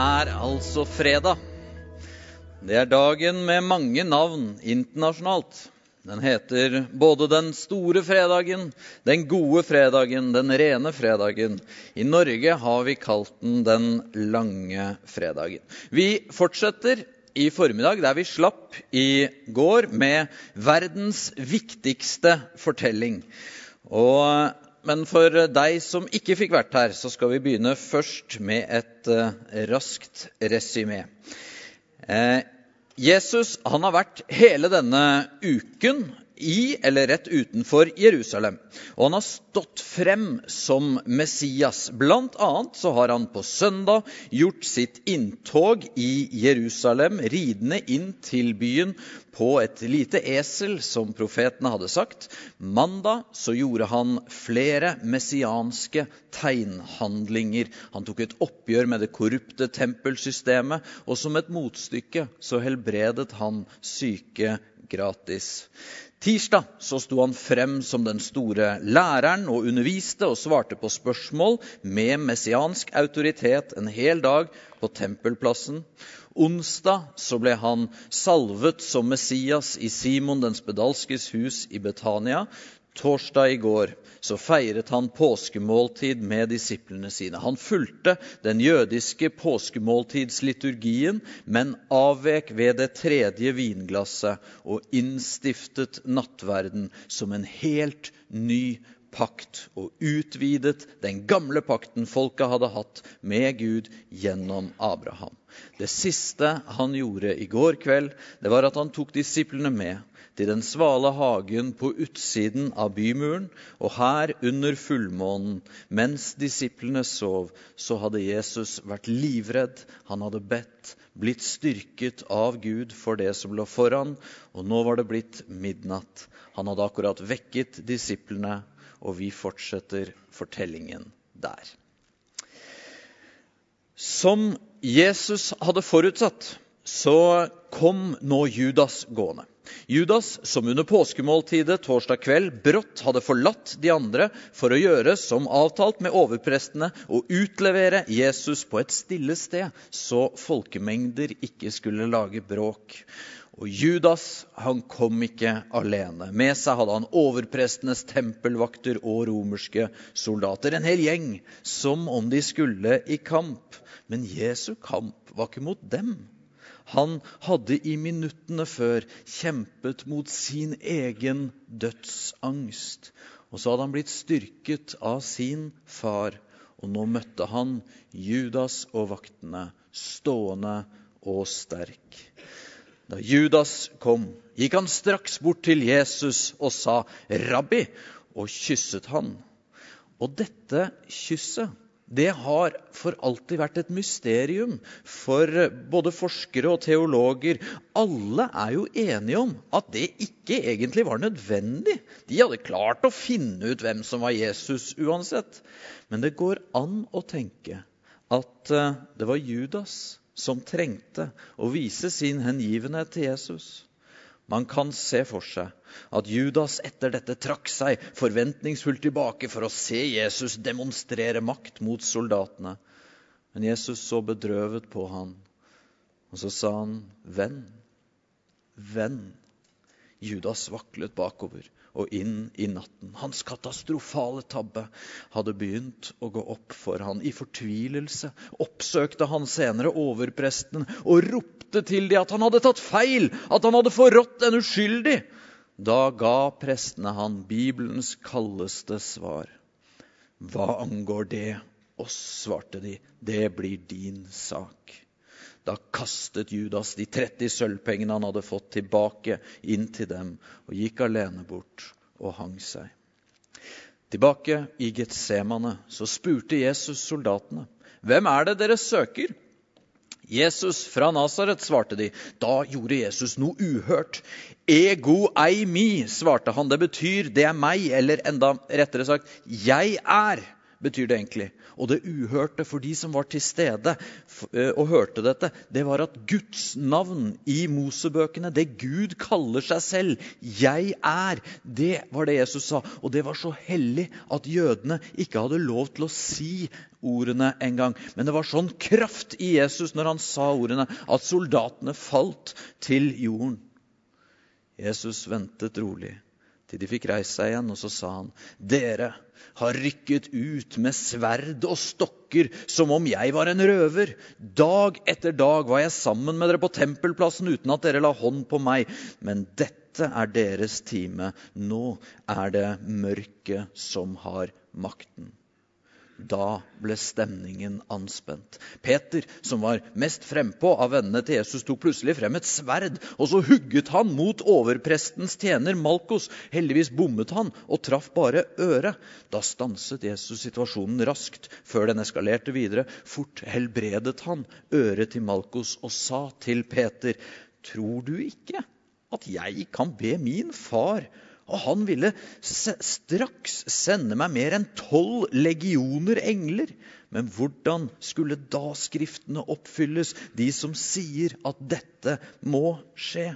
er altså fredag. Det er dagen med mange navn internasjonalt. Den heter både den store fredagen, den gode fredagen, den rene fredagen. I Norge har vi kalt den den lange fredagen. Vi fortsetter i formiddag der vi slapp i går, med verdens viktigste fortelling. Og men for deg som ikke fikk vært her, så skal vi begynne først med et uh, raskt resymé. Eh, Jesus han har vært hele denne uken i eller rett utenfor Jerusalem. Og han har stått frem som Messias. Blant annet så har han på søndag gjort sitt inntog i Jerusalem, ridende inn til byen på et lite esel, som profetene hadde sagt. Mandag så gjorde han flere messianske tegnhandlinger. Han tok et oppgjør med det korrupte tempelsystemet, og som et motstykke så helbredet han syke gratis. Tirsdag så sto han frem som den store læreren og underviste og svarte på spørsmål med messiansk autoritet en hel dag på Tempelplassen. Onsdag så ble han salvet som Messias i Simon den spedalskes hus i Betania. Torsdag i går så feiret han påskemåltid med disiplene sine. Han fulgte den jødiske påskemåltidsliturgien, men avvek ved det tredje vinglasset og innstiftet nattverden som en helt ny pakt og utvidet den gamle pakten folket hadde hatt med Gud gjennom Abraham. Det siste han gjorde i går kveld, det var at han tok disiplene med til den svale hagen på utsiden av bymuren, og her under fullmånen, mens disiplene sov, så hadde Jesus vært livredd, han hadde bedt, blitt styrket av Gud for det som lå foran, og nå var det blitt midnatt. Han hadde akkurat vekket disiplene, og vi fortsetter fortellingen der. Som Jesus hadde forutsatt, så kom nå Judas gående. Judas, som under påskemåltidet torsdag kveld brått hadde forlatt de andre for å gjøre som avtalt med overprestene og utlevere Jesus på et stille sted, så folkemengder ikke skulle lage bråk. Og Judas han kom ikke alene. Med seg hadde han overprestenes tempelvakter og romerske soldater. En hel gjeng, som om de skulle i kamp. Men Jesu kamp var ikke mot dem. Han hadde i minuttene før kjempet mot sin egen dødsangst. Og så hadde han blitt styrket av sin far, og nå møtte han Judas og vaktene, stående og sterk. Da Judas kom, gikk han straks bort til Jesus og sa 'Rabbi', og kysset han. Og dette kysset det har for alltid vært et mysterium for både forskere og teologer. Alle er jo enige om at det ikke egentlig var nødvendig. De hadde klart å finne ut hvem som var Jesus uansett. Men det går an å tenke at eh, det var Judas som trengte å vise sin hengivenhet til Jesus. Man kan se for seg at Judas etter dette trakk seg forventningsfullt tilbake for å se Jesus demonstrere makt mot soldatene. Men Jesus så bedrøvet på han, og så sa han, 'Venn, venn.' Judas vaklet bakover og inn i natten. Hans katastrofale tabbe hadde begynt å gå opp for han. I fortvilelse oppsøkte han senere overpresten og ropte til dem at han hadde tatt feil, at han hadde forrådt en uskyldig. Da ga prestene han Bibelens kaldeste svar. Hva angår det oss, svarte de, det blir din sak. Da kastet Judas de 30 sølvpengene han hadde fått, tilbake inn til dem, og gikk alene bort og hang seg. Tilbake i Getsemane så spurte Jesus soldatene, 'Hvem er det dere søker?' Jesus fra Nasaret, svarte de. Da gjorde Jesus noe uhørt. Ego ei mi, svarte han. Det betyr 'det er meg', eller enda rettere sagt 'jeg er'. Betyr det egentlig. Og det uhørte for de som var til stede eh, og hørte dette, det var at Guds navn i Mosebøkene, det Gud kaller seg selv, 'Jeg er', det var det Jesus sa. Og det var så hellig at jødene ikke hadde lov til å si ordene engang. Men det var sånn kraft i Jesus når han sa ordene, at soldatene falt til jorden. Jesus ventet rolig til de fikk reist seg igjen, og så sa han, dere har rykket ut med sverd og stokker som om jeg var en røver. Dag etter dag var jeg sammen med dere på tempelplassen uten at dere la hånd på meg. Men dette er deres time. Nå er det mørket som har makten. Da ble stemningen anspent. Peter, som var mest frempå av vennene til Jesus, tok plutselig frem et sverd, og så hugget han mot overprestens tjener Malkos. Heldigvis bommet han og traff bare øret. Da stanset Jesus situasjonen raskt, før den eskalerte videre. Fort helbredet han øret til Malkos og sa til Peter, tror du ikke at jeg kan be min far og han ville straks sende meg mer enn tolv legioner engler. Men hvordan skulle da Skriftene oppfylles, de som sier at dette må skje?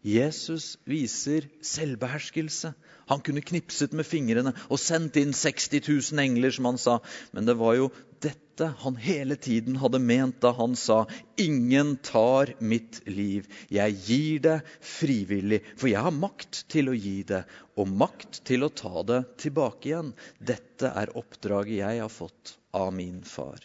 Jesus viser selvbeherskelse. Han kunne knipset med fingrene og sendt inn 60 000 engler, som han sa. Men det var jo dette han hele tiden hadde ment da han sa, 'Ingen tar mitt liv. Jeg gir det frivillig.' For jeg har makt til å gi det, og makt til å ta det tilbake igjen. Dette er oppdraget jeg har fått av min far.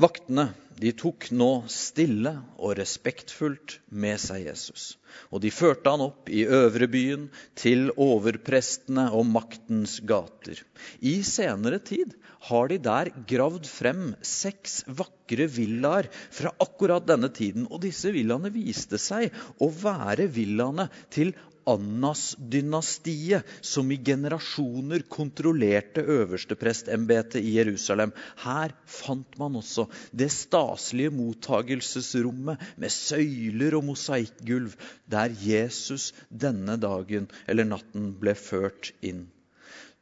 Vaktene de tok nå stille og respektfullt med seg Jesus. Og de førte han opp i øvrebyen, til overprestene og maktens gater. I senere tid har de der gravd frem seks vakre villaer fra akkurat denne tiden. Og disse villaene viste seg å være villaene til Annas-dynastiet, som i generasjoner kontrollerte øversteprestembetet i Jerusalem. Her fant man også det staselige mottagelsesrommet med søyler og mosaikkgulv, der Jesus denne dagen eller natten ble ført inn.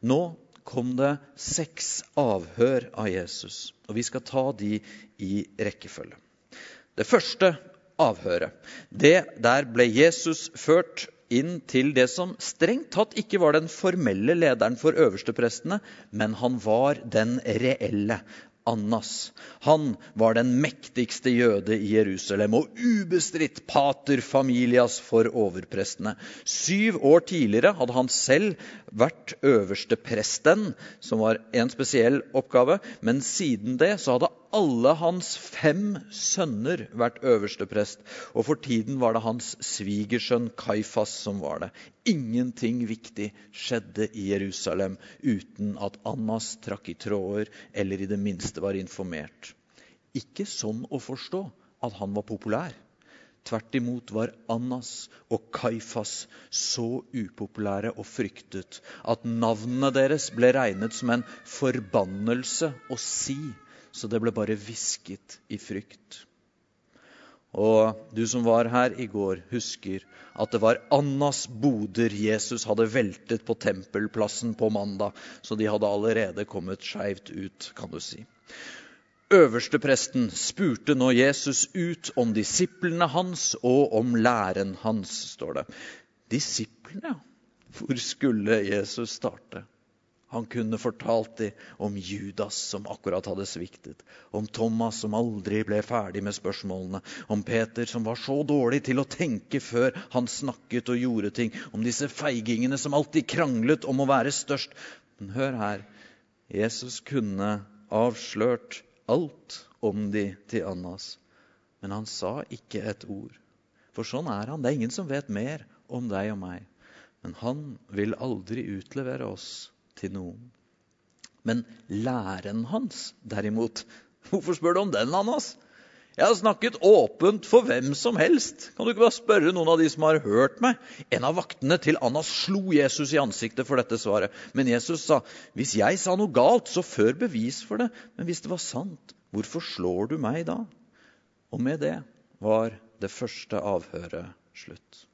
Nå kom det seks avhør av Jesus, og vi skal ta de i rekkefølge. Det første avhøret, det der ble Jesus ført inn til det som strengt tatt ikke var den formelle lederen for øversteprestene, men han var den reelle. Annas. Han var den mektigste jøde i Jerusalem og ubestridt pater familias for overprestene. Syv år tidligere hadde han selv vært øverstepresten, som var en spesiell oppgave. Men siden det så hadde alle hans fem sønner vært øversteprest. Og for tiden var det hans svigersønn Kaifas som var det. Ingenting viktig skjedde i Jerusalem uten at Annas trakk i tråder eller i det minste var informert. Ikke sånn å forstå at han var populær. Tvert imot var Annas og Kaifas så upopulære og fryktet at navnene deres ble regnet som en forbannelse å si så det ble bare hvisket i frykt. Og du som var her i går, husker at det var Annas boder Jesus hadde veltet på tempelplassen på mandag, så de hadde allerede kommet skeivt ut, kan du si. Øverstepresten spurte nå Jesus ut om disiplene hans og om læren hans, står det. Disiplene, ja. Hvor skulle Jesus starte? Han kunne fortalt dem om Judas som akkurat hadde sviktet, om Thomas som aldri ble ferdig med spørsmålene, om Peter som var så dårlig til å tenke før han snakket og gjorde ting, om disse feigingene som alltid kranglet om å være størst. Men hør her, Jesus kunne avslørt alt om de til Annas, men han sa ikke et ord. For sånn er han. Det er ingen som vet mer om deg og meg. Men han vil aldri utlevere oss til noen. Men læren hans, derimot Hvorfor spør du om den, Annas? Jeg har snakket åpent for hvem som helst. Kan du ikke bare spørre noen av de som har hørt meg? En av vaktene til Annas slo Jesus i ansiktet for dette svaret. Men Jesus sa, hvis jeg sa noe galt, så før bevis for det. Men hvis det var sant, hvorfor slår du meg da? Og med det var det første avhøret slutt.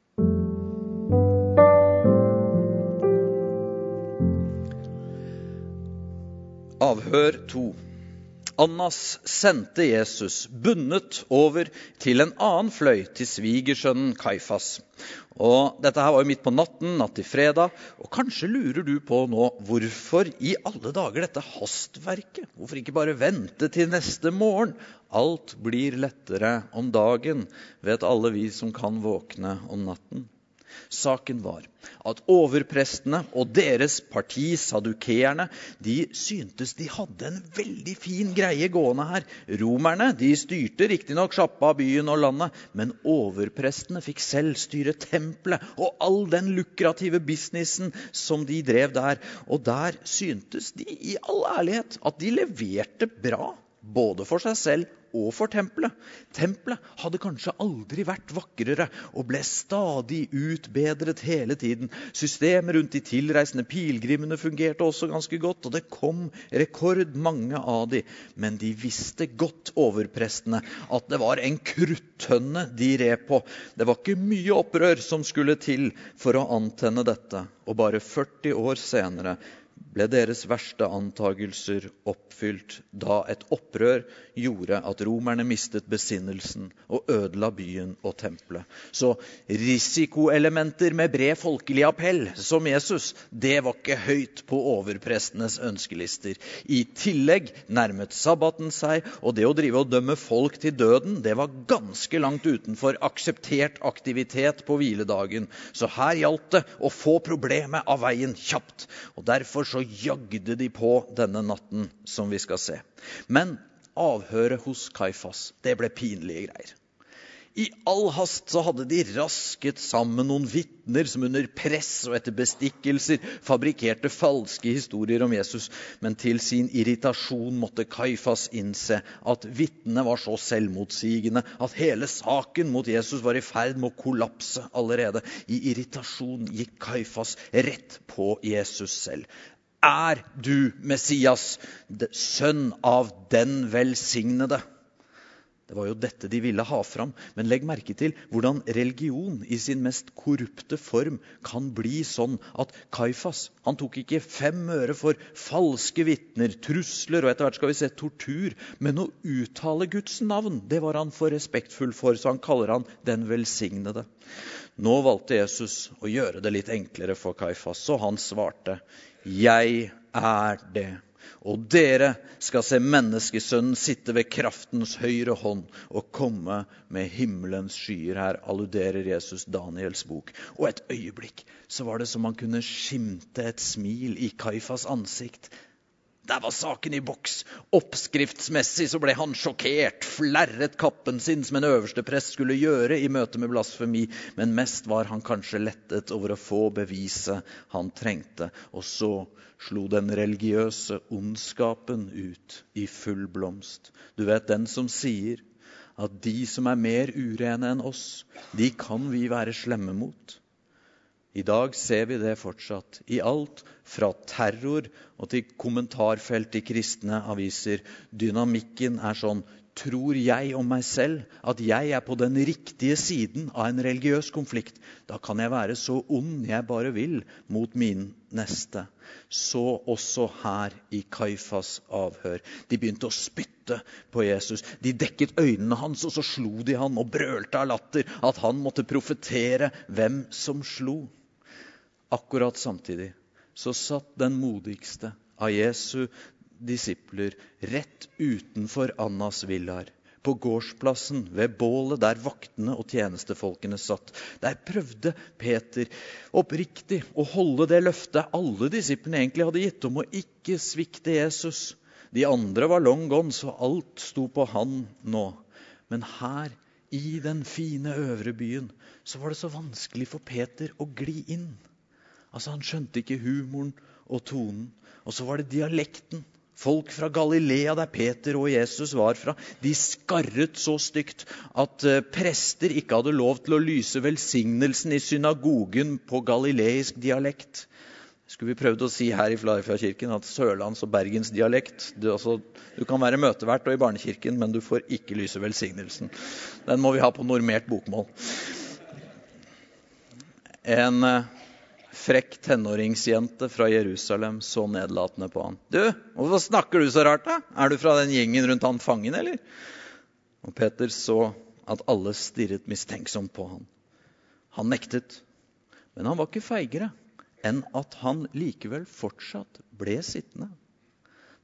Avhør 2. Annas sendte Jesus bundet over til en annen fløy, til svigersønnen Kaifas. Og Dette her var jo midt på natten, natt til fredag. Og kanskje lurer du på nå hvorfor i alle dager dette hastverket? Hvorfor ikke bare vente til neste morgen? Alt blir lettere om dagen, vet alle vi som kan våkne om natten. Saken var at overprestene og deres parti, sadukeerne, de syntes de hadde en veldig fin greie gående her. Romerne de styrte riktignok sjappa, byen og landet, men overprestene fikk selv styre tempelet og all den lukrative businessen som de drev der. Og der syntes de i all ærlighet at de leverte bra, både for seg selv og for tempelet. Tempelet hadde kanskje aldri vært vakrere og ble stadig utbedret hele tiden. Systemet rundt de tilreisende pilegrimene fungerte også ganske godt, og det kom rekordmange av de. Men de visste godt, overprestene, at det var en kruttønne de red på. Det var ikke mye opprør som skulle til for å antenne dette. Og bare 40 år senere ble deres verste antagelser oppfylt da et opprør gjorde at romerne mistet besinnelsen og ødela byen og tempelet. Så risikoelementer med bred folkelig appell, som Jesus, det var ikke høyt på overprestenes ønskelister. I tillegg nærmet sabbaten seg, og det å drive og dømme folk til døden, det var ganske langt utenfor akseptert aktivitet på hviledagen. Så her gjaldt det å få problemet av veien kjapt. Og Derfor så jagde de på denne natten, som vi skal se. Men avhøret hos Kaifas, det ble pinlige greier. I all hast så hadde de rasket sammen noen vitner som under press og etter bestikkelser fabrikkerte falske historier om Jesus. Men til sin irritasjon måtte Kaifas innse at vitnene var så selvmotsigende at hele saken mot Jesus var i ferd med å kollapse allerede. I irritasjon gikk Kaifas rett på Jesus selv. Er du Messias, sønn av den velsignede? Det var jo dette de ville ha fram. Men legg merke til hvordan religion i sin mest korrupte form kan bli sånn at Kaifas han tok ikke fem øre for falske vitner, trusler og etter hvert skal vi se tortur. Men å uttale Guds navn det var han for respektfull for, så han kaller han den velsignede. Nå valgte Jesus å gjøre det litt enklere for Kaifas, så han svarte 'Jeg er det'. Og dere skal se menneskesønnen sitte ved kraftens høyre hånd og komme med himmelens skyer. Her alluderer Jesus Daniels bok. Og et øyeblikk så var det som han kunne skimte et smil i Kaifas ansikt. Der var saken i boks. Oppskriftsmessig så ble han sjokkert, flerret kappen sin som en øverste prest skulle gjøre i møte med blasfemi, men mest var han kanskje lettet over å få beviset han trengte. Og så slo den religiøse ondskapen ut i full blomst. Du vet den som sier at de som er mer urene enn oss, de kan vi være slemme mot. I dag ser vi det fortsatt. I alt fra terror og til kommentarfelt i kristne aviser. Dynamikken er sånn Tror jeg om meg selv at jeg er på den riktige siden av en religiøs konflikt, da kan jeg være så ond jeg bare vil mot min neste. Så også her i Kaifas avhør. De begynte å spytte på Jesus. De dekket øynene hans, og så slo de han og brølte av latter at han måtte profetere hvem som slo. Akkurat samtidig så satt den modigste av Jesu disipler rett utenfor Annas villaer. På gårdsplassen ved bålet der vaktene og tjenestefolkene satt. Der prøvde Peter oppriktig å holde det løftet alle disiplene egentlig hadde gitt om å ikke svikte Jesus. De andre var long gone, så alt sto på han nå. Men her, i den fine øvre byen, så var det så vanskelig for Peter å gli inn. Altså, Han skjønte ikke humoren og tonen. Og så var det dialekten. Folk fra Galilea, der Peter og Jesus var fra, de skarret så stygt at uh, prester ikke hadde lov til å lyse velsignelsen i synagogen på galileisk dialekt. Skulle vi prøvd å si her i Flarifjordkirken at sørlands- og bergensdialekt du, altså, du kan være møtevert og i barnekirken, men du får ikke lyse velsignelsen. Den må vi ha på normert bokmål. En... Frekk tenåringsjente fra Jerusalem så nedlatende på han. 'Du, hvorfor snakker du så rart, da? Er du fra den gjengen rundt han fangen, eller?' Og Peter så at alle stirret mistenksomt på han. Han nektet, men han var ikke feigere enn at han likevel fortsatt ble sittende.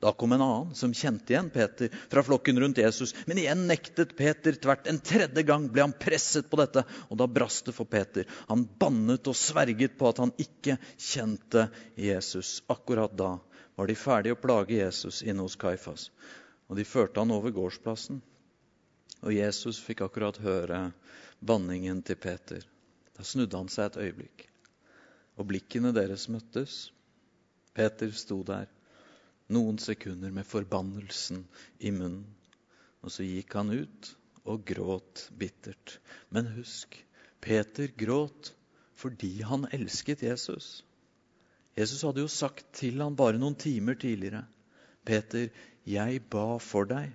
Da kom en annen som kjente igjen Peter fra flokken rundt Jesus. Men igjen nektet Peter tvert. En tredje gang ble han presset på dette, og da brast det for Peter. Han bannet og sverget på at han ikke kjente Jesus. Akkurat da var de ferdige å plage Jesus inne hos Kaifas, og de førte han over gårdsplassen. Og Jesus fikk akkurat høre banningen til Peter. Da snudde han seg et øyeblikk, og blikkene deres møttes. Peter sto der noen sekunder med forbannelsen i munnen. Og så gikk han ut og gråt bittert. Men husk, Peter gråt fordi han elsket Jesus. Jesus hadde jo sagt til han bare noen timer tidligere Peter, jeg ba for deg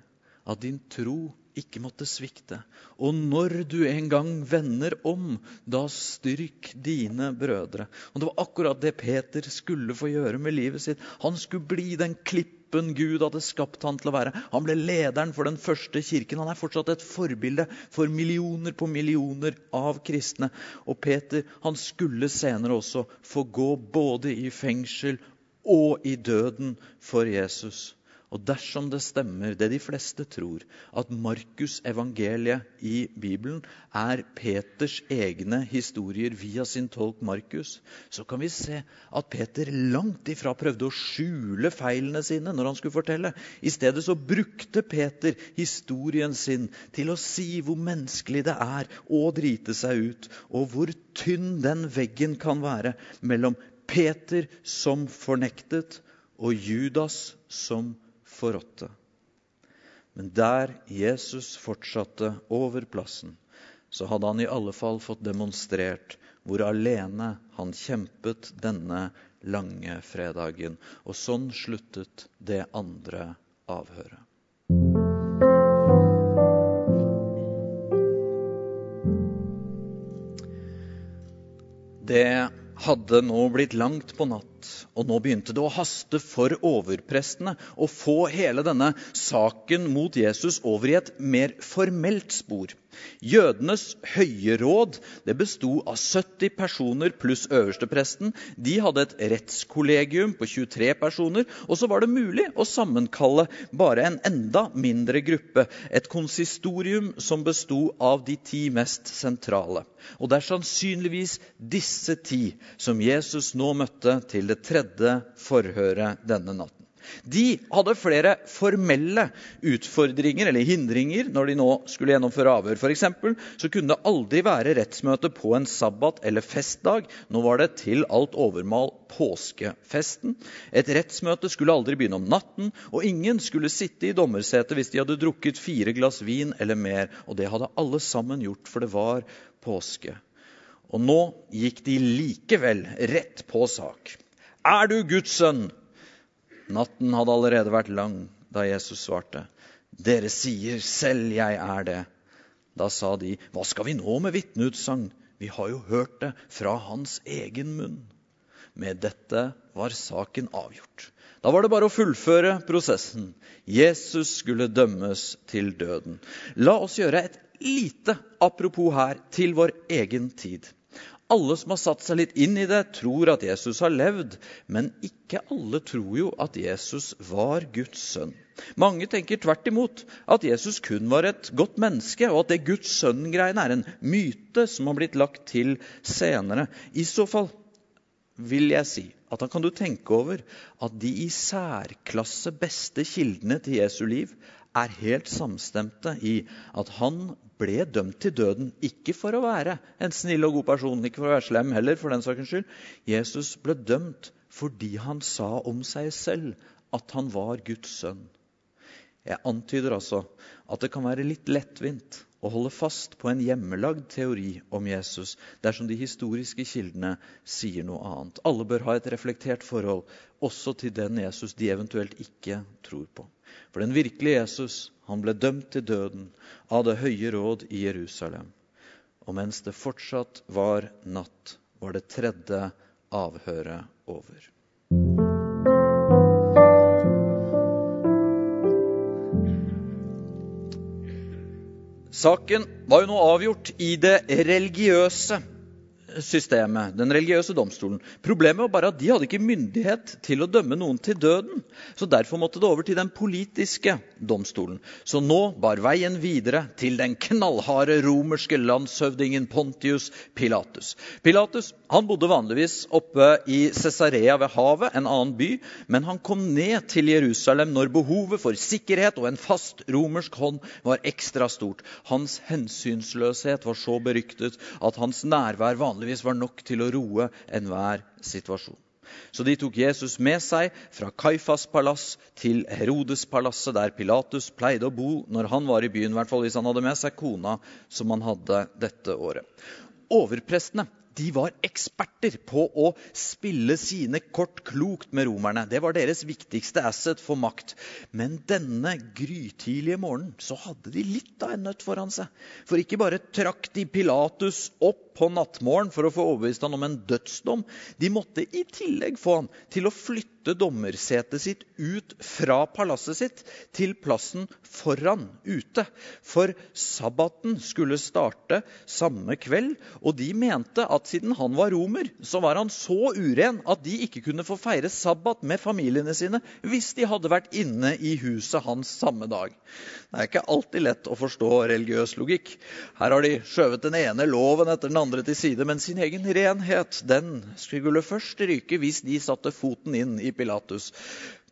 at din tro ikke måtte svikte. Og når du en gang vender om, da styrk dine brødre. Og Det var akkurat det Peter skulle få gjøre med livet sitt. Han skulle bli den klippen Gud hadde skapt han til å være. Han ble lederen for den første kirken. Han er fortsatt et forbilde for millioner på millioner av kristne. Og Peter han skulle senere også få gå både i fengsel og i døden for Jesus. Og dersom det stemmer, det de fleste tror, at Markus' evangeliet i Bibelen er Peters egne historier via sin tolk Markus, så kan vi se at Peter langt ifra prøvde å skjule feilene sine når han skulle fortelle. I stedet så brukte Peter historien sin til å si hvor menneskelig det er å drite seg ut, og hvor tynn den veggen kan være mellom Peter som fornektet, og Judas som fornektet forrådte. Men der Jesus fortsatte over plassen, så hadde han i alle fall fått demonstrert hvor alene han kjempet denne lange fredagen. Og sånn sluttet det andre avhøret. Det hadde nå blitt langt på natt, og nå begynte det å haste for overprestene å få hele denne saken mot Jesus over i et mer formelt spor. Jødenes høye råd det besto av 70 personer pluss øverstepresten. De hadde et rettskollegium på 23 personer, og så var det mulig å sammenkalle bare en enda mindre gruppe, et konsistorium som besto av de ti mest sentrale. Og det er sannsynligvis disse ti som Jesus nå møtte til det tredje forhøret denne natten. De hadde flere formelle utfordringer eller hindringer når de nå skulle gjennomføre avhør. For eksempel, så kunne det aldri være rettsmøte på en sabbat eller festdag. Nå var det til alt overmål påskefesten. Et rettsmøte skulle aldri begynne om natten, og ingen skulle sitte i dommersetet hvis de hadde drukket fire glass vin eller mer. Og det hadde alle sammen gjort, for det var påske. Og nå gikk de likevel rett på sak. Er du Guds sønn? Natten hadde allerede vært lang da Jesus svarte. Dere sier selv jeg er det. Da sa de, hva skal vi nå med vitneutsagn? Vi har jo hørt det fra hans egen munn. Med dette var saken avgjort. Da var det bare å fullføre prosessen. Jesus skulle dømmes til døden. La oss gjøre et lite apropos her til vår egen tid. Alle som har satt seg litt inn i det, tror at Jesus har levd, men ikke alle tror jo at Jesus var Guds sønn. Mange tenker tvert imot at Jesus kun var et godt menneske, og at det Guds sønn-greiene er en myte som har blitt lagt til senere. I så fall vil jeg si at da kan du tenke over at de i særklasse beste kildene til Jesu liv er helt samstemte i at han ble dømt til døden ikke for å være en snill og god person, ikke for å være slem heller, for den sakens skyld. Jesus ble dømt fordi han sa om seg selv at han var Guds sønn. Jeg antyder altså at det kan være litt lettvint å holde fast på en hjemmelagd teori om Jesus dersom de historiske kildene sier noe annet. Alle bør ha et reflektert forhold også til den Jesus de eventuelt ikke tror på. For den virkelige Jesus han ble dømt til døden av det høye råd i Jerusalem. Og mens det fortsatt var natt, var det tredje avhøret over. Saken var jo nå avgjort i det religiøse systemet, den religiøse domstolen. Problemet var bare at de hadde ikke myndighet til å dømme noen til døden. Så Derfor måtte det over til den politiske domstolen. Så nå bar veien videre til den knallharde romerske landshøvdingen Pontius Pilatus. Pilatus han bodde vanligvis oppe i Cesarea ved havet, en annen by, men han kom ned til Jerusalem når behovet for sikkerhet og en fast romersk hånd var ekstra stort. Hans hensynsløshet var så beryktet at hans nærvær vanligvis var nok til å roe enhver situasjon. Så de tok Jesus med seg fra Kaifas palass til Herodes-palasset, der Pilatus pleide å bo når han var i byen, i hvert fall hvis han hadde med seg kona, som han hadde dette året. Overprestene de var eksperter på å spille sine kort klokt med romerne. Det var deres viktigste asset for makt. Men denne grytidlige morgenen så hadde de litt av en nøtt foran seg. For ikke bare trakk de Pilatus opp på nattmorgen for å få overbevist han om en dødsdom. De måtte i tillegg få han til å flytte dommersetet sitt ut fra palasset sitt til plassen foran ute. For sabbaten skulle starte samme kveld, og de mente at siden han var romer, så var han så uren at de ikke kunne få feire sabbat med familiene sine hvis de hadde vært inne i huset hans samme dag. Det er ikke alltid lett å forstå religiøs logikk. Her har de skjøvet den ene loven etter den andre til side, men sin egen renhet den skulle først ryke hvis de satte foten inn i Pilatus'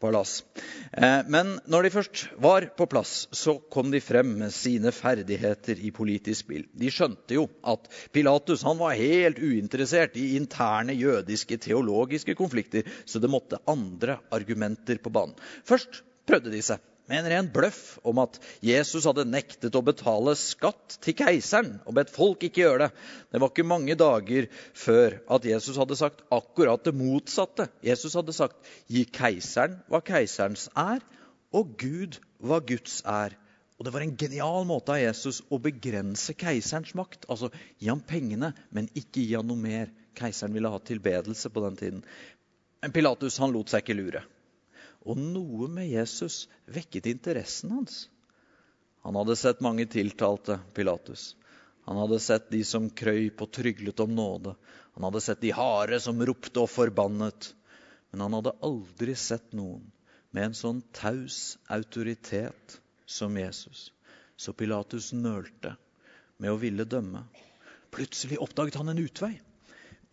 palass. Eh, men når de først var på plass, så kom de frem med sine ferdigheter i politisk spill. De skjønte jo at Pilatus han var helt uinteressert i interne jødiske teologiske konflikter, så det måtte andre argumenter på banen. Først prøvde de seg med en ren bløff om at Jesus hadde nektet å betale skatt til keiseren og bedt folk ikke gjøre det. Det var ikke mange dager før at Jesus hadde sagt akkurat det motsatte. Jesus hadde sagt 'gi keiseren hva keiserens er, og Gud hva Guds er'. Og Det var en genial måte av Jesus å begrense keiserens makt. Altså gi ham pengene, men ikke gi ham noe mer. Keiseren ville ha tilbedelse på den tiden. Men Pilatus han lot seg ikke lure. Og noe med Jesus vekket interessen hans. Han hadde sett mange tiltalte, Pilatus. Han hadde sett de som krøyp og tryglet om nåde. Han hadde sett de harde som ropte og forbannet. Men han hadde aldri sett noen med en sånn taus autoritet som Jesus. Så Pilatus nølte med å ville dømme. Plutselig oppdaget han en utvei.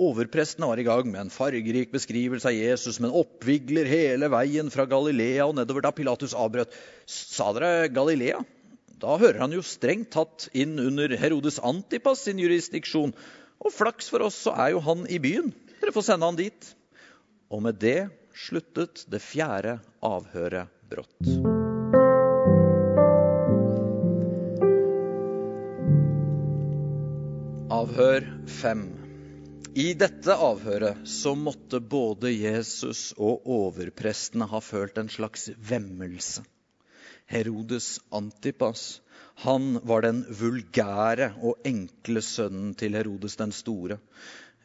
Overprestene var i gang med en fargerik beskrivelse av Jesus, men oppvigler hele veien fra Galilea og nedover da Pilatus avbrøt. Sa dere Galilea? Da hører han jo strengt tatt inn under Herodes Antipas sin jurisdiksjon. Og flaks for oss, så er jo han i byen. Dere får sende han dit. Og med det sluttet det fjerde avhøret brått. Avhør fem. I dette avhøret så måtte både Jesus og overprestene ha følt en slags vemmelse. Herodes Antipas han var den vulgære og enkle sønnen til Herodes den store.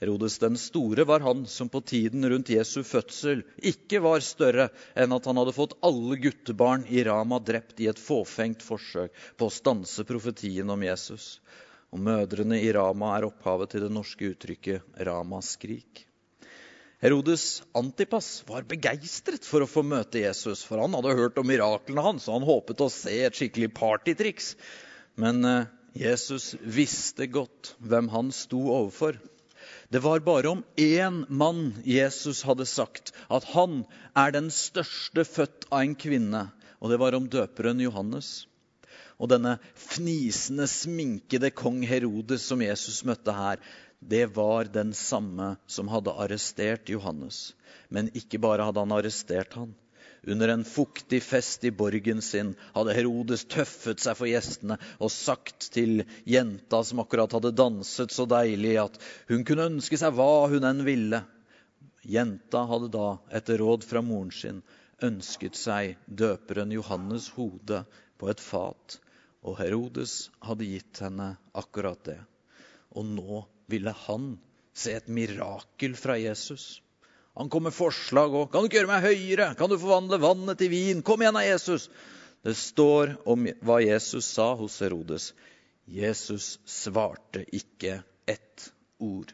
Herodes den store var han som på tiden rundt Jesu fødsel ikke var større enn at han hadde fått alle guttebarn i Rama drept i et fåfengt forsøk på å stanse profetien om Jesus. Og mødrene i Rama er opphavet til det norske uttrykket ramaskrik. Herodes Antipas var begeistret for å få møte Jesus, for han hadde hørt om miraklene hans, og han håpet å se et skikkelig partytriks. Men eh, Jesus visste godt hvem han sto overfor. Det var bare om én mann Jesus hadde sagt at han er den største født av en kvinne, og det var om døperen Johannes. Og denne fnisende, sminkede kong Herodes som Jesus møtte her, det var den samme som hadde arrestert Johannes. Men ikke bare hadde han arrestert han. Under en fuktig fest i borgen sin hadde Herodes tøffet seg for gjestene og sagt til jenta som akkurat hadde danset så deilig, at hun kunne ønske seg hva hun enn ville. Jenta hadde da, etter råd fra moren sin, ønsket seg døperen Johannes' hode på et fat og Herodes hadde gitt henne akkurat det. Og nå ville han se et mirakel fra Jesus. Han kom med forslag og 'Kan du ikke gjøre meg høyere? Kan du forvandle vannet til vin?' 'Kom igjen da, Jesus!' Det står om hva Jesus sa hos Herodes. Jesus svarte ikke ett ord.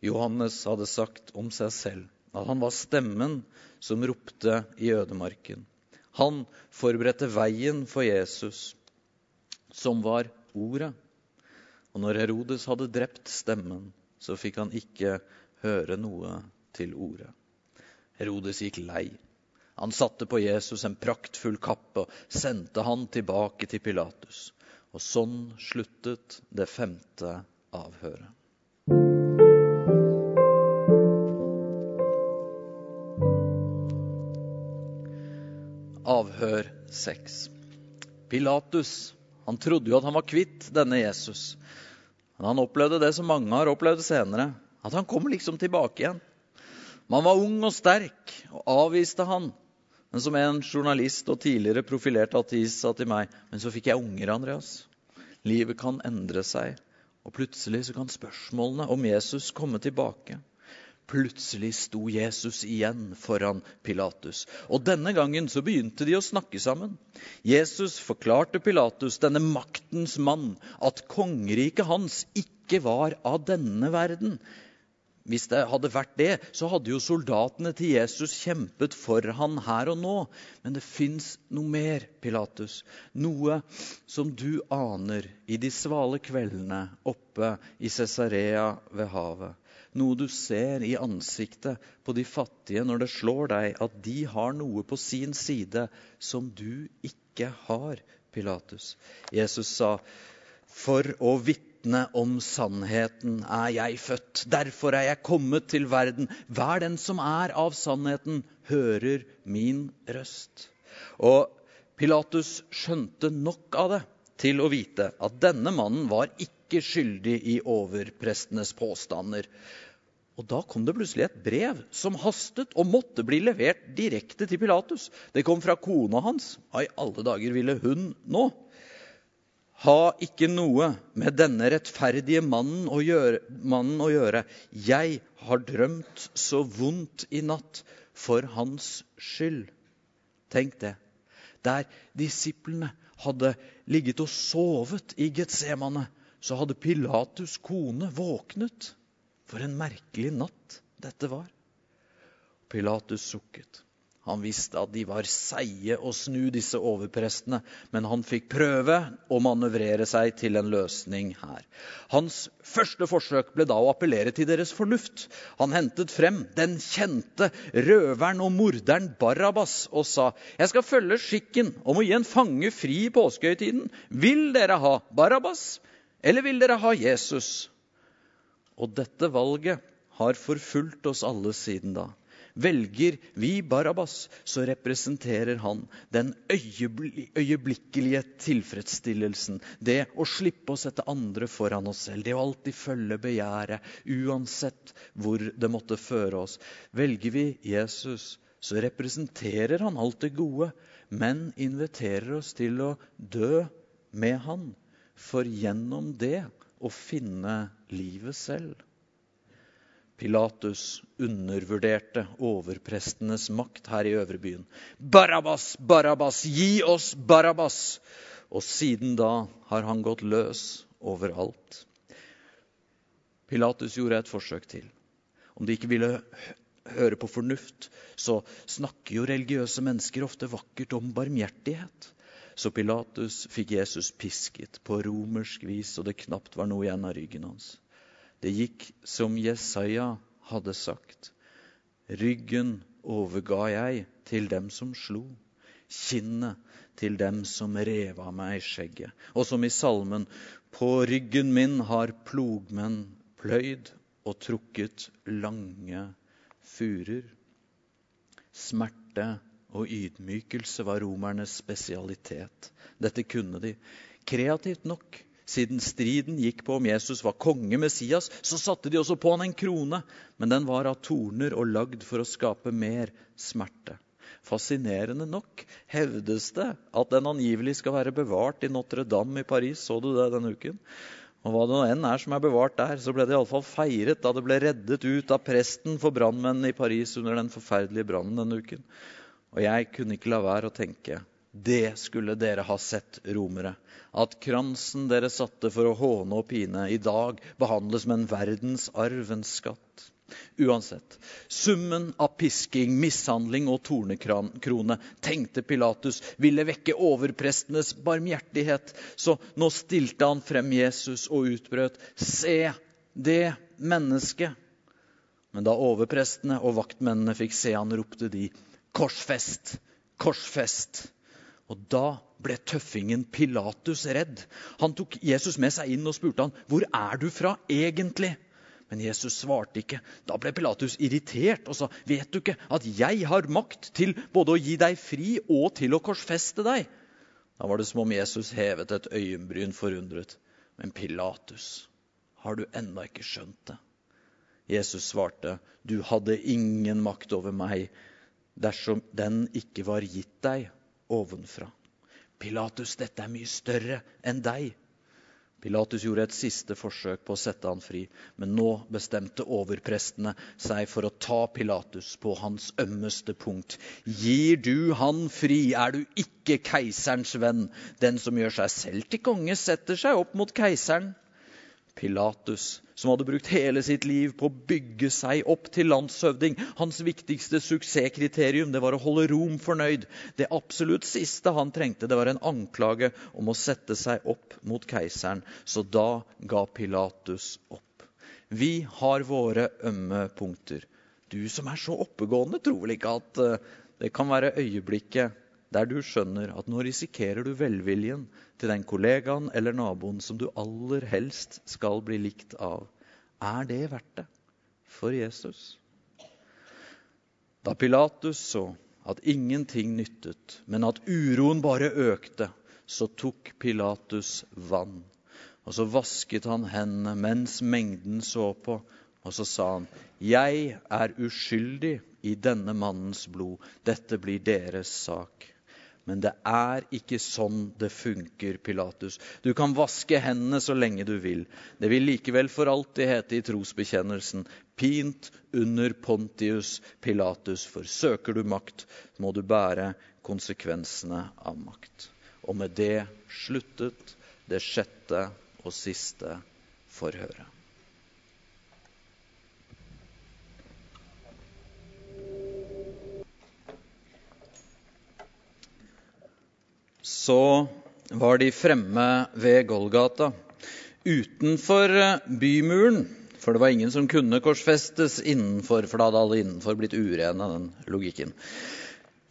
Johannes hadde sagt om seg selv at han var stemmen som ropte i ødemarken. Han forberedte veien for Jesus, som var ordet. Og når Herodes hadde drept stemmen, så fikk han ikke høre noe til ordet. Herodes gikk lei. Han satte på Jesus en praktfull kappe og sendte han tilbake til Pilatus. Og sånn sluttet det femte avhøret. Avhør 6. Pilatus han trodde jo at han var kvitt denne Jesus. Men han opplevde det som mange har opplevd senere, at han kom liksom tilbake igjen. Man var ung og sterk og avviste han men som en journalist og tidligere profilert ateist sa til meg Men så fikk jeg unger, Andreas. Livet kan endre seg. Og plutselig så kan spørsmålene om Jesus komme tilbake. Plutselig sto Jesus igjen foran Pilatus. Og denne gangen så begynte de å snakke sammen. Jesus forklarte Pilatus, denne maktens mann, at kongeriket hans ikke var av denne verden, hvis det hadde vært det, så hadde jo soldatene til Jesus kjempet for han her og nå. Men det fins noe mer, Pilatus. Noe som du aner i de svale kveldene oppe i Cesarea ved havet. Noe du ser i ansiktet på de fattige når det slår deg at de har noe på sin side som du ikke har, Pilatus. Jesus sa, for å vitne om sannheten er jeg født. Derfor er jeg kommet til verden. Hver den som er av sannheten, hører min røst. Og Pilatus skjønte nok av det til å vite at denne mannen var ikke skyldig i overprestenes påstander. Og Da kom det plutselig et brev som hastet og måtte bli levert direkte til Pilatus. Det kom fra kona hans. Hva i alle dager ville hun nå? Ha ikke noe med denne rettferdige mannen å, gjøre, mannen å gjøre. Jeg har drømt så vondt i natt for hans skyld. Tenk det. Der disiplene hadde ligget og sovet i Getsemane, så hadde Pilatus' kone våknet. For en merkelig natt dette var. Pilatus sukket. Han visste at de var seige å snu disse overprestene, men han fikk prøve å manøvrere seg til en løsning her. Hans første forsøk ble da å appellere til deres fornuft. Han hentet frem den kjente røveren og morderen Barabas og sa, 'Jeg skal følge skikken om å gi en fange fri i påskehøytiden.' 'Vil dere ha Barabas, eller vil dere ha Jesus?' Og dette valget har forfulgt oss alle siden da. Velger vi Barabas, så representerer han den øyeblikkelige tilfredsstillelsen. Det å slippe å sette andre foran oss selv. Det å alltid følge begjæret, uansett hvor det måtte føre oss. Velger vi Jesus, så representerer han alt det gode, men inviterer oss til å dø med han, for gjennom det å finne livet selv. Pilatus undervurderte overprestenes makt her i øvrebyen. Barabbas, Barabbas, gi oss Barabbas! Og siden da har han gått løs overalt. Pilatus gjorde et forsøk til. Om de ikke ville høre på fornuft, så snakker jo religiøse mennesker ofte vakkert om barmhjertighet. Så Pilatus fikk Jesus pisket på romersk vis, og det knapt var noe igjen av ryggen hans. Det gikk som Jesaja hadde sagt. Ryggen overga jeg til dem som slo, kinnet til dem som rev av meg skjegget. Og som i salmen, på ryggen min har plogmenn pløyd og trukket lange furer. Smerte og ydmykelse var romernes spesialitet. Dette kunne de. Kreativt nok siden striden gikk på om Jesus var konge, Messias, så satte de også på han en krone, men den var av torner og lagd for å skape mer smerte. Fascinerende nok hevdes det at den angivelig skal være bevart i Notre-Dame i Paris. Så du det denne uken? Og hva det enn er som er bevart der, så ble det iallfall feiret da det ble reddet ut av presten for brannmennene i Paris under den forferdelige brannen denne uken. Og jeg kunne ikke la være å tenke det skulle dere ha sett, romere. At kransen dere satte for å håne og pine, i dag behandles med en verdensarv, en skatt. Uansett. Summen av pisking, mishandling og tornekrone tenkte Pilatus ville vekke overprestenes barmhjertighet. Så nå stilte han frem Jesus og utbrøt Se det mennesket! Men da overprestene og vaktmennene fikk se han, ropte de Korsfest! Korsfest! Og da ble tøffingen Pilatus redd. Han tok Jesus med seg inn og spurte han, 'Hvor er du fra egentlig?' Men Jesus svarte ikke. Da ble Pilatus irritert og sa, 'Vet du ikke at jeg har makt til både å gi deg fri og til å korsfeste deg?' Da var det som om Jesus hevet et øyenbryn forundret. Men Pilatus, har du ennå ikke skjønt det? Jesus svarte, 'Du hadde ingen makt over meg dersom den ikke var gitt deg ovenfra. Pilatus, dette er mye større enn deg. Pilatus gjorde et siste forsøk på å sette han fri, men nå bestemte overprestene seg for å ta Pilatus på hans ømmeste punkt. Gir du han fri, er du ikke keiserens venn. Den som gjør seg selv til konge, setter seg opp mot keiseren. Pilatus, som hadde brukt hele sitt liv på å bygge seg opp til landshøvding. Hans viktigste suksesskriterium det var å holde Rom fornøyd. Det absolutt siste han trengte, det var en anklage om å sette seg opp mot keiseren. Så da ga Pilatus opp. Vi har våre ømme punkter. Du som er så oppegående, tror vel ikke at eh, det kan være øyeblikket der du skjønner at nå risikerer du velviljen til den kollegaen eller naboen som du aller helst skal bli likt av. Er det verdt det for Jesus? Da Pilatus så at ingenting nyttet, men at uroen bare økte, så tok Pilatus vann. Og så vasket han hendene mens mengden så på, og så sa han, 'Jeg er uskyldig i denne mannens blod. Dette blir deres sak.' Men det er ikke sånn det funker, Pilatus. Du kan vaske hendene så lenge du vil. Det vil likevel for alltid hete i trosbekjennelsen pint under Pontius Pilatus, for søker du makt, må du bære konsekvensene av makt. Og med det sluttet det sjette og siste forhøret. Så var de fremme ved Golgata, utenfor eh, bymuren. For det var ingen som kunne korsfestes innenfor, for da hadde alle innenfor blitt urene, den logikken.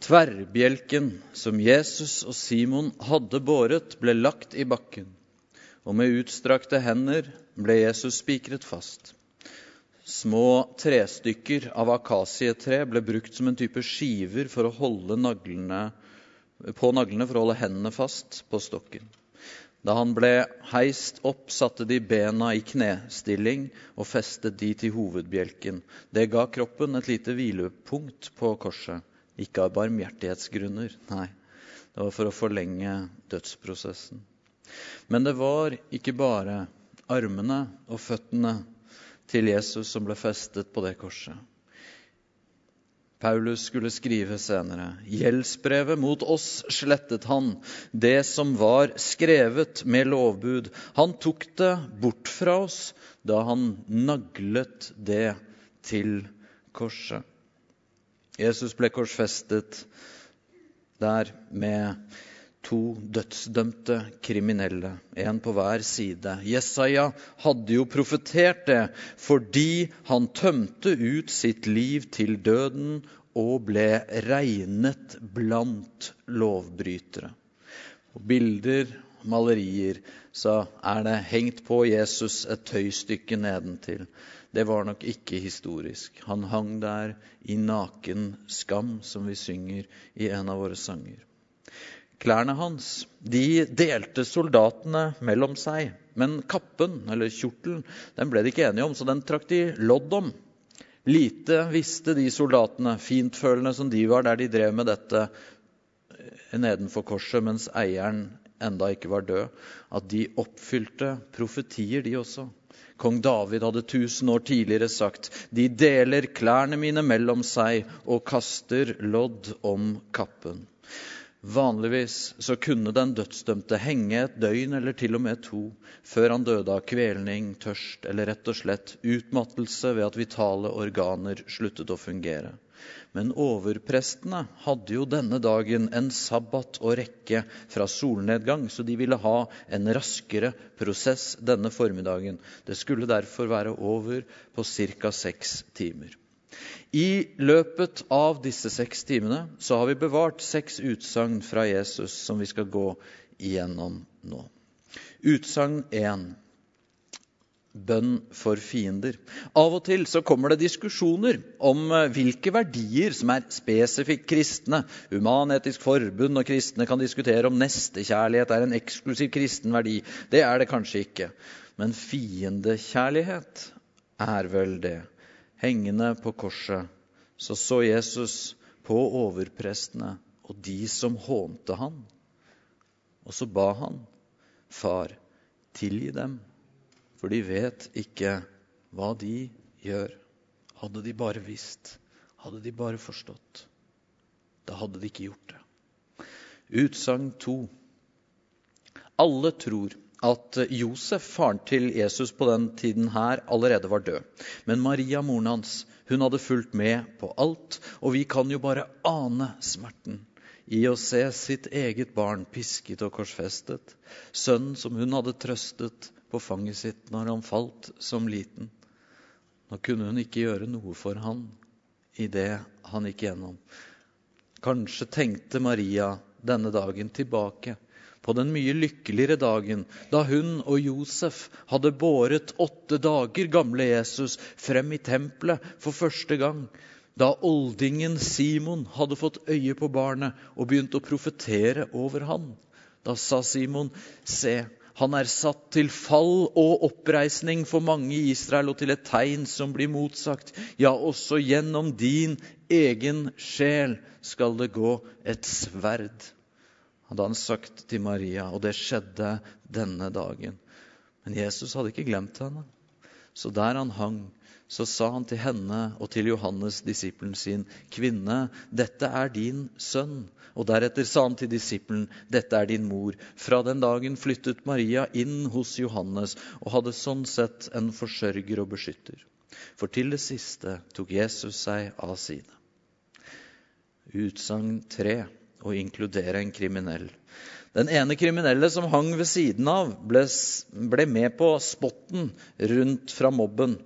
Tverrbjelken som Jesus og Simon hadde båret, ble lagt i bakken, og med utstrakte hender ble Jesus spikret fast. Små trestykker av akasietre ble brukt som en type skiver for å holde naglene på naglene for å holde hendene fast på stokken. Da han ble heist opp, satte de bena i knestilling og festet de til hovedbjelken. Det ga kroppen et lite hvilepunkt på korset. Ikke av barmhjertighetsgrunner, nei. Det var for å forlenge dødsprosessen. Men det var ikke bare armene og føttene til Jesus som ble festet på det korset. Paulus skulle skrive senere. Gjeldsbrevet mot oss slettet han, det som var skrevet med lovbud. Han tok det bort fra oss da han naglet det til korset. Jesus ble korsfestet der med to dødsdømte kriminelle, en på hver side. Jesaja hadde jo profetert det fordi han tømte ut sitt liv til døden og ble regnet blant lovbrytere. På bilder, malerier, så er det hengt på Jesus et tøystykke nedentil. Det var nok ikke historisk. Han hang der i naken skam, som vi synger i en av våre sanger. Klærne hans de delte soldatene mellom seg. Men kappen, eller kjortelen, den ble de ikke enige om, så den trakk de lodd om. Lite visste de soldatene, fintfølende som de var der de drev med dette nedenfor korset, mens eieren enda ikke var død, at de oppfylte profetier, de også. Kong David hadde tusen år tidligere sagt de deler klærne mine mellom seg og kaster lodd om kappen. Vanligvis så kunne den dødsdømte henge et døgn eller til og med to før han døde av kvelning, tørst eller rett og slett utmattelse ved at vitale organer sluttet å fungere. Men overprestene hadde jo denne dagen en sabbat å rekke fra solnedgang, så de ville ha en raskere prosess denne formiddagen. Det skulle derfor være over på ca. seks timer. I løpet av disse seks timene så har vi bevart seks utsagn fra Jesus som vi skal gå igjennom nå. Utsagn 1. Bønn for fiender. Av og til så kommer det diskusjoner om eh, hvilke verdier som er spesifikt kristne. Human-Etisk Forbund og kristne kan diskutere om nestekjærlighet er en eksklusiv kristen verdi. Det er det kanskje ikke. Men fiendekjærlighet er vel det hengende på korset, så så Jesus på overprestene og de som hånte han. Og så ba han, Far, tilgi dem, for de vet ikke hva de gjør. Hadde de bare visst, hadde de bare forstått, da hadde de ikke gjort det. Utsagn to. Alle tror at Josef, faren til Jesus på den tiden her, allerede var død. Men Maria, moren hans, hun hadde fulgt med på alt, og vi kan jo bare ane smerten i å se sitt eget barn pisket og korsfestet, sønnen som hun hadde trøstet på fanget sitt når han falt som liten. Nå kunne hun ikke gjøre noe for han i det han gikk gjennom. Kanskje tenkte Maria denne dagen tilbake på den mye lykkeligere dagen da hun og Josef hadde båret åtte dager gamle Jesus frem i tempelet for første gang, da oldingen Simon hadde fått øye på barnet og begynt å profetere over han. Da sa Simon, se, han er satt til fall og oppreisning for mange i Israel og til et tegn som blir motsagt. Ja, også gjennom din egen sjel skal det gå et sverd hadde han sagt til Maria, og det skjedde denne dagen. Men Jesus hadde ikke glemt henne. Så der han hang, så sa han til henne og til Johannes, disippelen sin, 'Kvinne, dette er din sønn.' Og deretter sa han til disippelen, 'Dette er din mor.' Fra den dagen flyttet Maria inn hos Johannes og hadde sånn sett en forsørger og beskytter. For til det siste tok Jesus seg av sine. Utsagn tre å inkludere en kriminell. Den ene kriminelle som hang ved siden av, ble, ble med på spotten rundt fra mobben.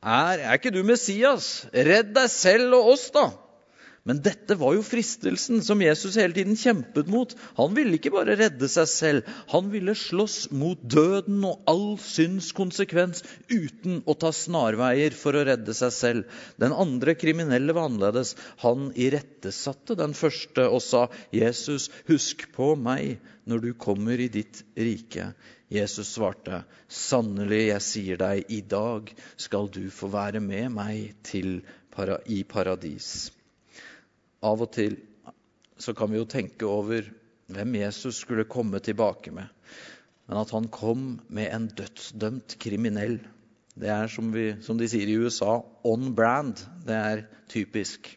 Er, er ikke du Messias? Redd deg selv og oss, da! Men dette var jo fristelsen som Jesus hele tiden kjempet mot. Han ville ikke bare redde seg selv, han ville slåss mot døden og all synds konsekvens uten å ta snarveier for å redde seg selv. Den andre kriminelle var annerledes. Han irettesatte den første og sa, 'Jesus, husk på meg når du kommer i ditt rike.' Jesus svarte, 'Sannelig, jeg sier deg, i dag skal du få være med meg til, i paradis.' Av og til så kan vi jo tenke over hvem Jesus skulle komme tilbake med. Men at han kom med en dødsdømt kriminell, det er som, vi, som de sier i USA, on brand. Det er typisk.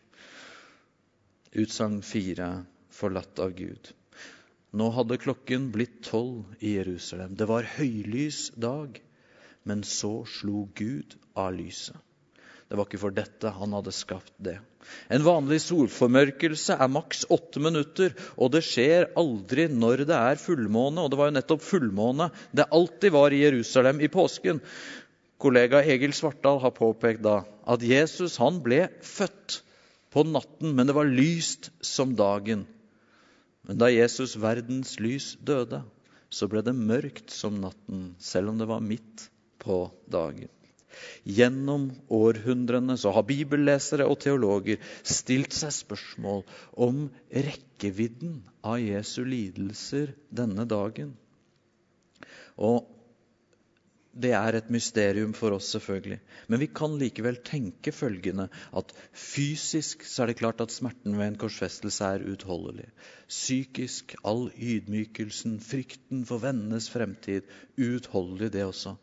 Utsagn fire forlatt av Gud. Nå hadde klokken blitt tolv i Jerusalem. Det var høylys dag, men så slo Gud av lyset. Det var ikke for dette han hadde skapt det. En vanlig solformørkelse er maks åtte minutter, og det skjer aldri når det er fullmåne. Og det var jo nettopp fullmåne det alltid var i Jerusalem i påsken. Kollega Egil Svartdal har påpekt da at Jesus han ble født på natten, men det var lyst som dagen. Men da Jesus verdens lys døde, så ble det mørkt som natten, selv om det var midt på dagen. Gjennom århundrene så har bibellesere og teologer stilt seg spørsmål om rekkevidden av Jesu lidelser denne dagen. Og det er et mysterium for oss, selvfølgelig. Men vi kan likevel tenke følgende at fysisk så er det klart at smerten ved en korsfestelse er utholdelig. Psykisk, all ydmykelsen, frykten for vennenes fremtid, uutholdelig det også.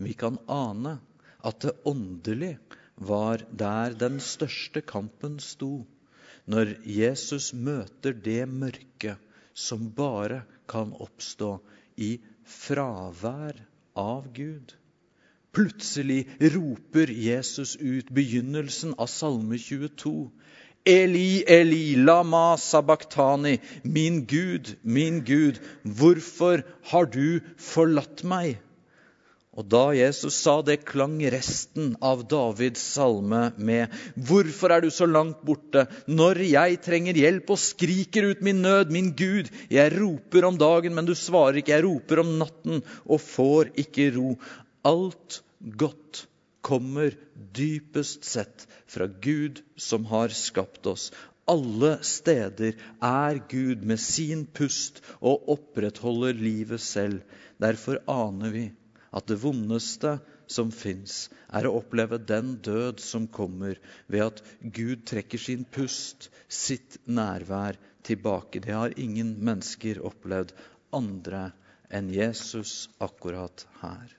Vi kan ane at det åndelig var der den største kampen sto. Når Jesus møter det mørket som bare kan oppstå i fravær av Gud. Plutselig roper Jesus ut begynnelsen av Salme 22. Eli, Eli, lama sabachthani. Min Gud, min Gud, hvorfor har du forlatt meg? Og da Jesus sa det, klang resten av Davids salme med Hvorfor er du så langt borte når jeg trenger hjelp og skriker ut min nød, min Gud? Jeg roper om dagen, men du svarer ikke. Jeg roper om natten og får ikke ro. Alt godt kommer dypest sett fra Gud som har skapt oss. Alle steder er Gud med sin pust og opprettholder livet selv. Derfor aner vi at det vondeste som fins, er å oppleve den død som kommer ved at Gud trekker sin pust, sitt nærvær, tilbake. Det har ingen mennesker opplevd andre enn Jesus akkurat her.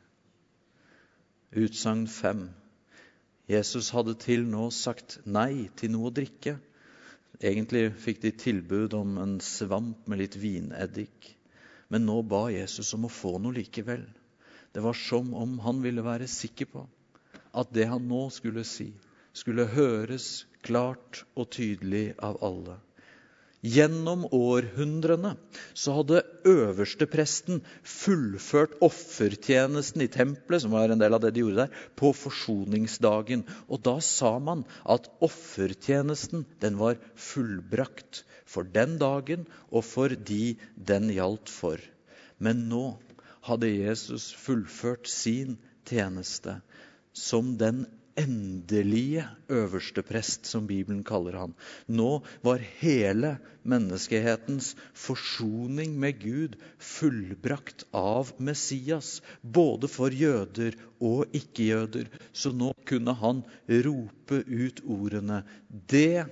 Utsagn fem. Jesus hadde til nå sagt nei til noe å drikke. Egentlig fikk de tilbud om en svamp med litt vineddik. Men nå ba Jesus om å få noe likevel. Det var som om han ville være sikker på at det han nå skulle si, skulle høres klart og tydelig av alle. Gjennom århundrene så hadde øverstepresten fullført offertjenesten i tempelet, som var en del av det de gjorde der, på forsoningsdagen. Og da sa man at offertjenesten den var fullbrakt for den dagen og for de den gjaldt for. Men nå hadde Jesus fullført sin tjeneste som den endelige øverste prest, som Bibelen kaller han. Nå var hele menneskehetens forsoning med Gud fullbrakt av Messias, både for jøder og ikke-jøder. Så nå kunne han rope ut ordene Det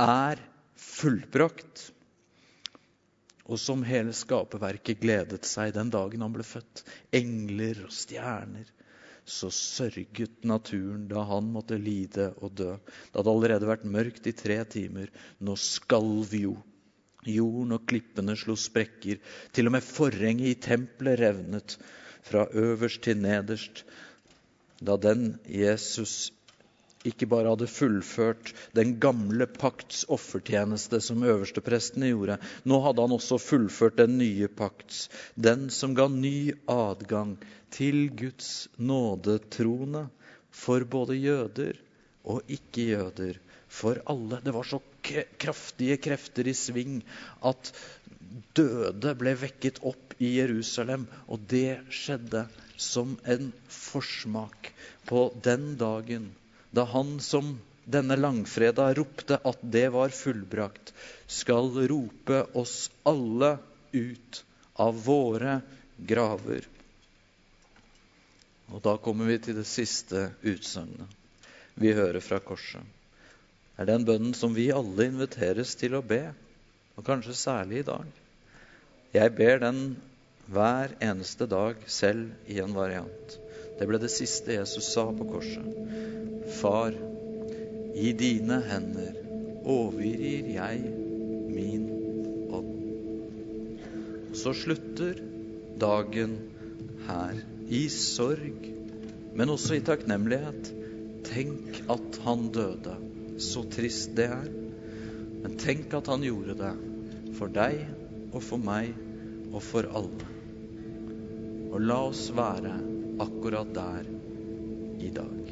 er fullbrakt og som hele skaperverket gledet seg den dagen han ble født. Engler og stjerner. Så sørget naturen da han måtte lide og dø. Det hadde allerede vært mørkt i tre timer. Nå skalv jo. Jorden og klippene slo sprekker. Til og med forhenget i tempelet revnet, fra øverst til nederst. Da den Jesus ikke bare hadde fullført den gamle pakts offertjeneste som øversteprestene gjorde. Nå hadde han også fullført den nye pakts, den som ga ny adgang til Guds nådetrone for både jøder og ikke-jøder. For alle. Det var så kraftige krefter i sving at døde ble vekket opp i Jerusalem. Og det skjedde som en forsmak på den dagen da han som denne langfredag ropte at det var fullbrakt, skal rope oss alle ut av våre graver. Og da kommer vi til det siste utsagnet vi hører fra korset. Det er den bønnen som vi alle inviteres til å be, og kanskje særlig i dag. Jeg ber den hver eneste dag selv i en variant. Det ble det siste Jesus sa på korset. Far, i dine hender overgir jeg min ånd. Så slutter dagen her i sorg, men også i takknemlighet. Tenk at han døde. Så trist det er. Men tenk at han gjorde det for deg og for meg og for alle. Og la oss være akkurat der i dag.